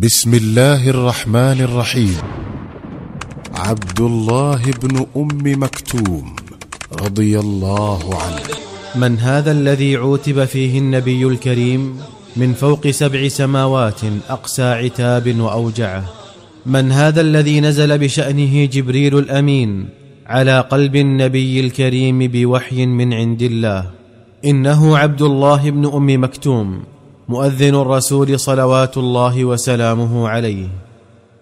بسم الله الرحمن الرحيم. عبد الله بن أم مكتوم رضي الله عنه. من هذا الذي عوتب فيه النبي الكريم من فوق سبع سماوات أقسى عتاب واوجعه من هذا الذي نزل بشأنه جبريل الأمين على قلب النبي الكريم بوحي من عند الله. إنه عبد الله بن أم مكتوم. مؤذن الرسول صلوات الله وسلامه عليه.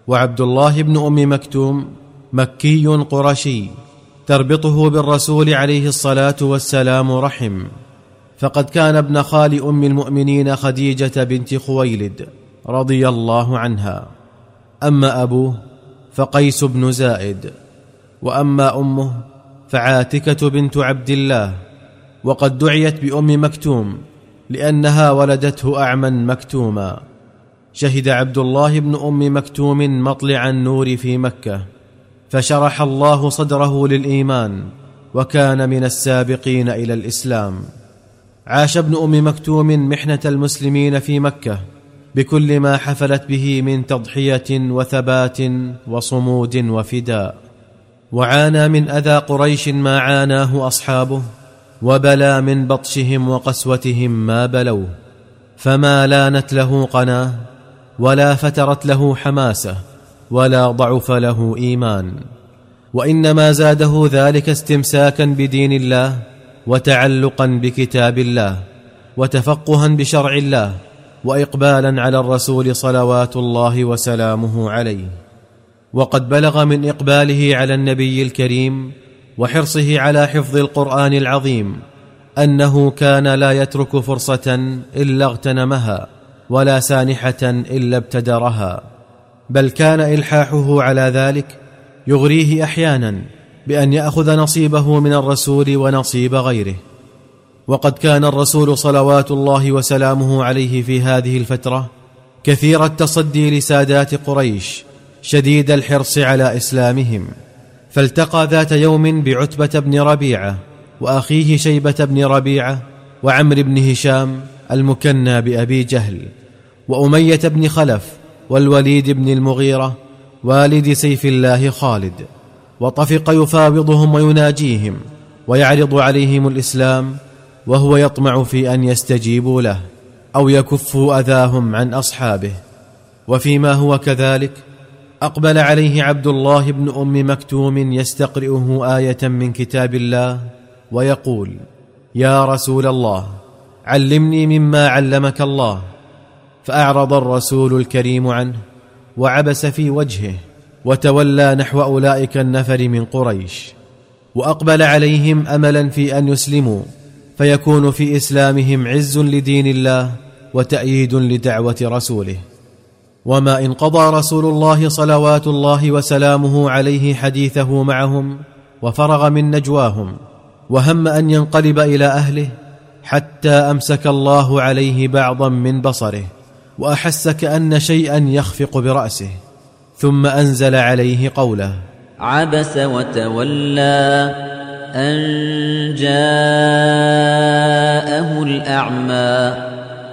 وعبد الله بن أم مكتوم مكي قرشي تربطه بالرسول عليه الصلاة والسلام رحم. فقد كان ابن خال أم المؤمنين خديجة بنت خويلد رضي الله عنها. أما أبوه فقيس بن زائد. وأما أمه فعاتكة بنت عبد الله. وقد دعيت بأم مكتوم لأنها ولدته أعمى مكتوما. شهد عبد الله بن أم مكتوم مطلع النور في مكة فشرح الله صدره للإيمان وكان من السابقين إلى الإسلام. عاش ابن أم مكتوم محنة المسلمين في مكة بكل ما حفلت به من تضحية وثبات وصمود وفداء. وعانى من أذى قريش ما عاناه أصحابه وبلى من بطشهم وقسوتهم ما بلوه فما لانت له قناة ولا فترت له حماسة ولا ضعف له إيمان. وإنما زاده ذلك استمساكا بدين الله وتعلقا بكتاب الله وتفقها بشرع الله واقبالا على الرسول صلوات الله وسلامه عليه. وقد بلغ من إقباله على النبي الكريم وحرصه على حفظ القرآن العظيم أنه كان لا يترك فرصة إلا اغتنمها ولا سانحة إلا ابتدرها بل كان إلحاحه على ذلك يغريه أحيانا بأن يأخذ نصيبه من الرسول ونصيب غيره. وقد كان الرسول صلوات الله وسلامه عليه في هذه الفترة كثير التصدي لسادات قريش شديد الحرص على إسلامهم. فالتقى ذات يوم بعتبة بن ربيعة وأخيه شيبة بن ربيعة وعمر بن هشام المكنى بأبي جهل وأمية بن خلف والوليد بن المغيرة والد سيف الله خالد وطفق يفاوضهم ويناجيهم ويعرض عليهم الإسلام وهو يطمع في أن يستجيبوا له أو يكفوا أذاهم عن أصحابه وفيما هو كذلك أقبل عليه عبد الله بن أم مكتوم يستقرئه آية من كتاب الله ويقول يا رسول الله علمني مما علمك الله. فأعرض الرسول الكريم عنه وعبس في وجهه وتولى نحو أولئك النفر من قريش وأقبل عليهم املا في أن يسلموا فيكون في إسلامهم عز لدين الله وتأييد لدعوة رسوله. وما إن قضى رسول الله صلوات الله وسلامه عليه حديثه معهم وفرغ من نجواهم وهم أن ينقلب إلى أهله حتى أمسك الله عليه بعضا من بصره واحس كان شيئا يخفق برأسه ثم أنزل عليه قوله عبس وتولى أن جاءه الأعمى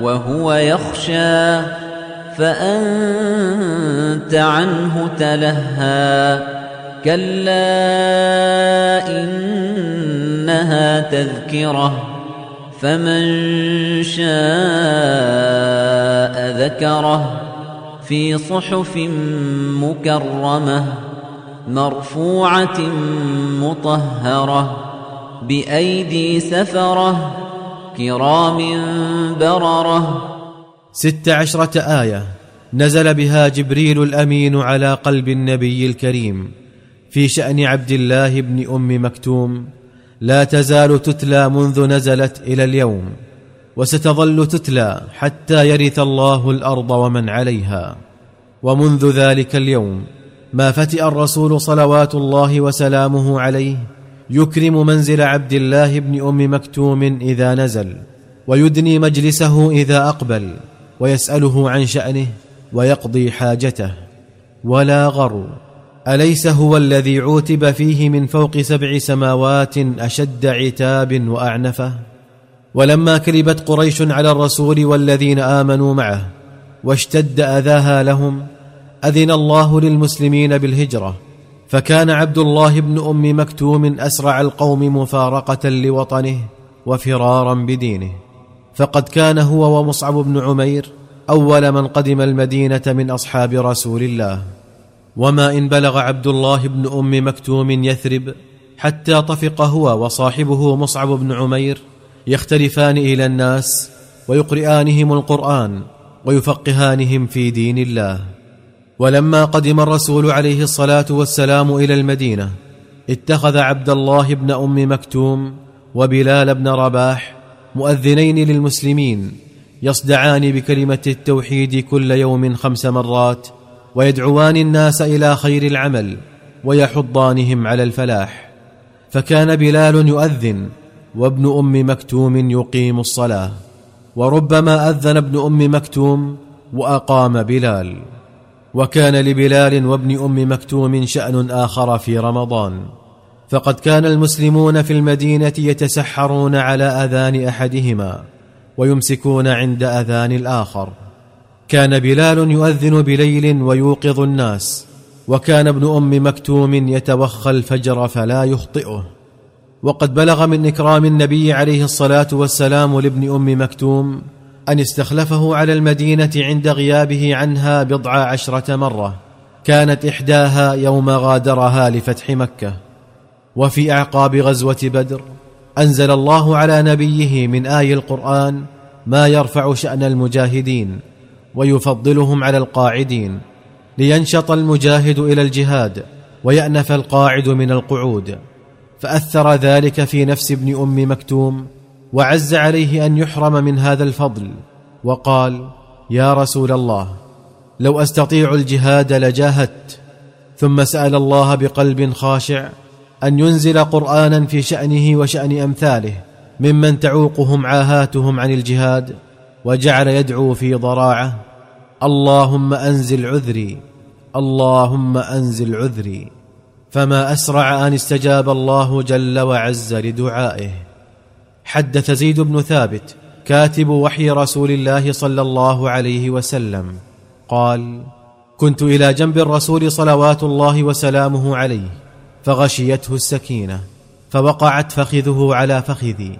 وهو يخشى فأنت عنه تلهى. كلا إنها تذكرة فمن شاء ذكره. في صحف مكرمة مرفوعة مطهرة بأيدي سفرة. كرام بررة. ست عشرة آية. نزل بها جبريل الأمين على قلب النبي الكريم في شأن عبد الله بن أم مكتوم. لا تزال تتلى منذ نزلت إلى اليوم وستظل تتلى حتى يرث الله الأرض ومن عليها. ومنذ ذلك اليوم ما فتئ الرسول صلوات الله وسلامه عليه يكرم منزل عبد الله بن أم مكتوم إذا نزل ويدني مجلسه إذا أقبل ويسأله عن شأنه ويقضي حاجته. ولا غر أليس هو الذي عوتب فيه من فوق سبع سماوات أشد عتاب وأعنفه؟ ولما كلبت قريش على الرسول والذين آمنوا معه واشتد أذاها لهم أذن الله للمسلمين بالهجرة. فكان عبد الله بن أم مكتوم أسرع القوم مفارقة لوطنه وفرارا بدينه. فقد كان هو ومصعب بن عمير أول من قدم المدينة من أصحاب رسول الله. وما إن بلغ عبد الله بن أم مكتوم يثرب حتى طفق هو وصاحبه مصعب بن عمير يختلفان إلى الناس ويقرئانهم القرآن ويفقهانهم في دين الله. ولما قدم الرسول عليه الصلاة والسلام إلى المدينة اتخذ عبد الله بن أم مكتوم وبلال بن رباح مؤذنين للمسلمين يصدعان بكلمة التوحيد كل يوم خمس مرات ويدعوان الناس إلى خير العمل ويحضانهم على الفلاح. فكان بلال يؤذن وابن أم مكتوم يقيم الصلاة. وربما أذن ابن أم مكتوم وأقام بلال. وكان لبلال وابن أم مكتوم شأن آخر في رمضان. فقد كان المسلمون في المدينة يتسحرون على أذان أحدهما ويمسكون عند أذان الآخر. كان بلال يؤذن بليل ويوقظ الناس وكان ابن أم مكتوم يتوخى الفجر فلا يخطئه. وقد بلغ من إكرام النبي عليه الصلاة والسلام لابن أم مكتوم أن استخلفه على المدينة عند غيابه عنها بضع عشرة مرة. كانت إحداها يوم غادرها لفتح مكة. وفي أعقاب غزوة بدر أنزل الله على نبيه من آي القرآن ما يرفع شأن المجاهدين ويفضلهم على القاعدين لينشط المجاهد إلى الجهاد ويأنف القاعد من القعود. فأثر ذلك في نفس ابن أم مكتوم وعز عليه أن يحرم من هذا الفضل وقال يا رسول الله لو أستطيع الجهاد لجاهدت ثم سأل الله بقلب خاشع أن ينزل قرآنا في شأنه وشأن أمثاله ممن تعوقهم عاهاتهم عن الجهاد وجعل يدعو في ضراعة اللهم أنزل عذري اللهم أنزل عذري فما أسرع أن استجاب الله جل وعز لدعائه. حدث زيد بن ثابت كاتب وحي رسول الله صلى الله عليه وسلم. قال كنت إلى جنب الرسول صلوات الله وسلامه عليه فغشيته السكينة فوقعت فخذه على فخذي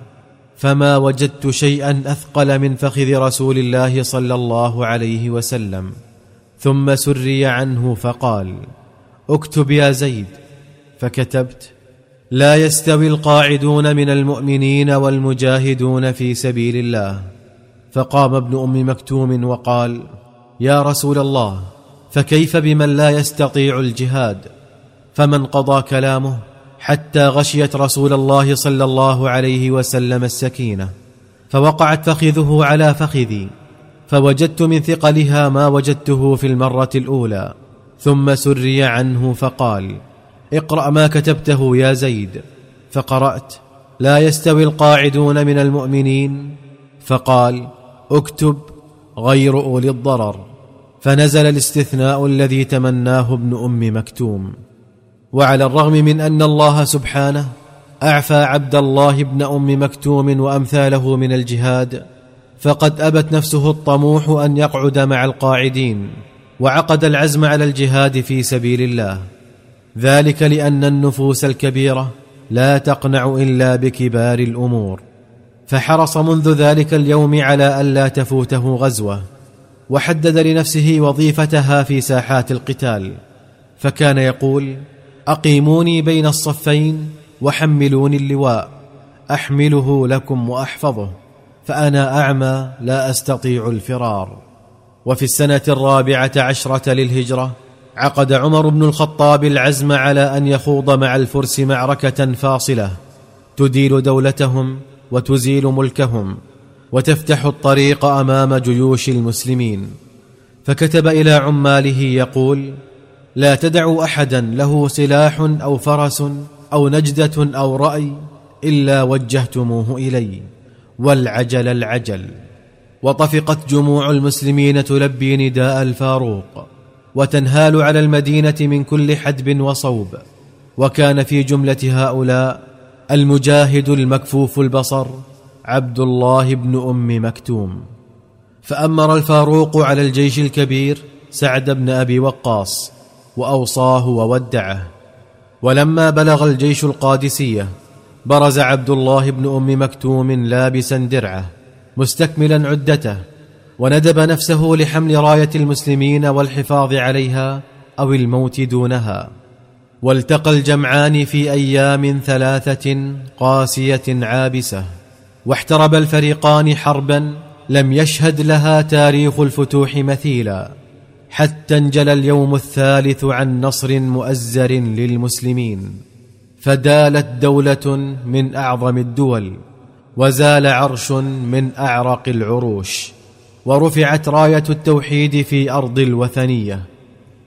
فما وجدت شيئا أثقل من فخذ رسول الله صلى الله عليه وسلم. ثم سري عنه فقال اكتب يا زيد. فكتبت لا يستوي القاعدون من المؤمنين والمجاهدون في سبيل الله. فقام ابن أم مكتوم وقال يا رسول الله فكيف بمن لا يستطيع الجهاد؟ فمن قضى كلامه حتى غشيت رسول الله صلى الله عليه وسلم السكينة فوقعت فخذه على فخذي فوجدت من ثقلها ما وجدته في المرة الأولى ثم سري عنه فقال اقرأ ما كتبته يا زيد. فقرأت. لا يستوي القاعدون من المؤمنين. فقال اكتب غير أولي الضرر. فنزل الاستثناء الذي تمناه ابن أم مكتوم. وعلى الرغم من أن الله سبحانه أعفى عبد الله بن أم مكتوم وأمثاله من الجهاد فقد أبت نفسه الطموح أن يقعد مع القاعدين وعقد العزم على الجهاد في سبيل الله. ذلك لأن النفوس الكبيرة لا تقنع إلا بكبار الأمور. فحرص منذ ذلك اليوم على الا تفوته غزوة وحدد لنفسه وظيفتها في ساحات القتال. فكان يقول أقيموني بين الصفين وحملوني اللواء أحمله لكم وأحفظه فأنا أعمى لا أستطيع الفرار. وفي السنة الرابعة عشرة للهجرة عقد عمر بن الخطاب العزم على أن يخوض مع الفرس معركة فاصلة. تديل دولتهم وتزيل ملكهم وتفتح الطريق أمام جيوش المسلمين. فكتب إلى عماله يقول لا تدعوا احدا له سلاح أو فرس أو نجدة أو رأي إلا وجهتموه إلي والعجل العجل. وطفقت جموع المسلمين تلبي نداء الفاروق. وتنهال على المدينة من كل حدب وصوب وكان في جملة هؤلاء المجاهد المكفوف البصر عبد الله بن أم مكتوم. فأمر الفاروق على الجيش الكبير سعد بن أبي وقاص وأوصاه وودعه. ولما بلغ الجيش القادسية برز عبد الله بن أم مكتوم لابسا درعه مستكملا عدته وندب نفسه لحمل راية المسلمين والحفاظ عليها أو الموت دونها. والتقى الجمعان في أيام ثلاثة قاسية عابسة. واحترب الفريقان حربا لم يشهد لها تاريخ الفتوح مثيلا. حتى انجلى اليوم الثالث عن نصر مؤزر للمسلمين. فدالت دولة من أعظم الدول وزال عرش من أعرق العروش. ورفعت راية التوحيد في أرض الوثنية.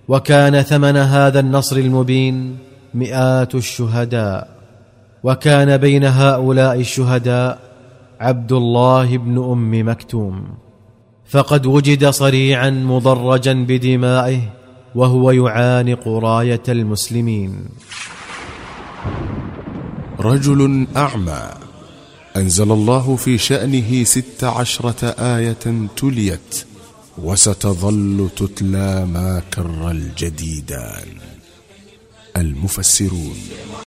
وكان ثمن هذا النصر المبين مئات الشهداء. وكان بين هؤلاء الشهداء عبد الله بن أم مكتوم. فقد وجد صريعا مضرجا بدمائه وهو يعانق راية المسلمين. رجل أعمى. انزل الله في شأنه ست عشرة آية تليت وستظل تتلى ما كر الجديدان. المفسرون.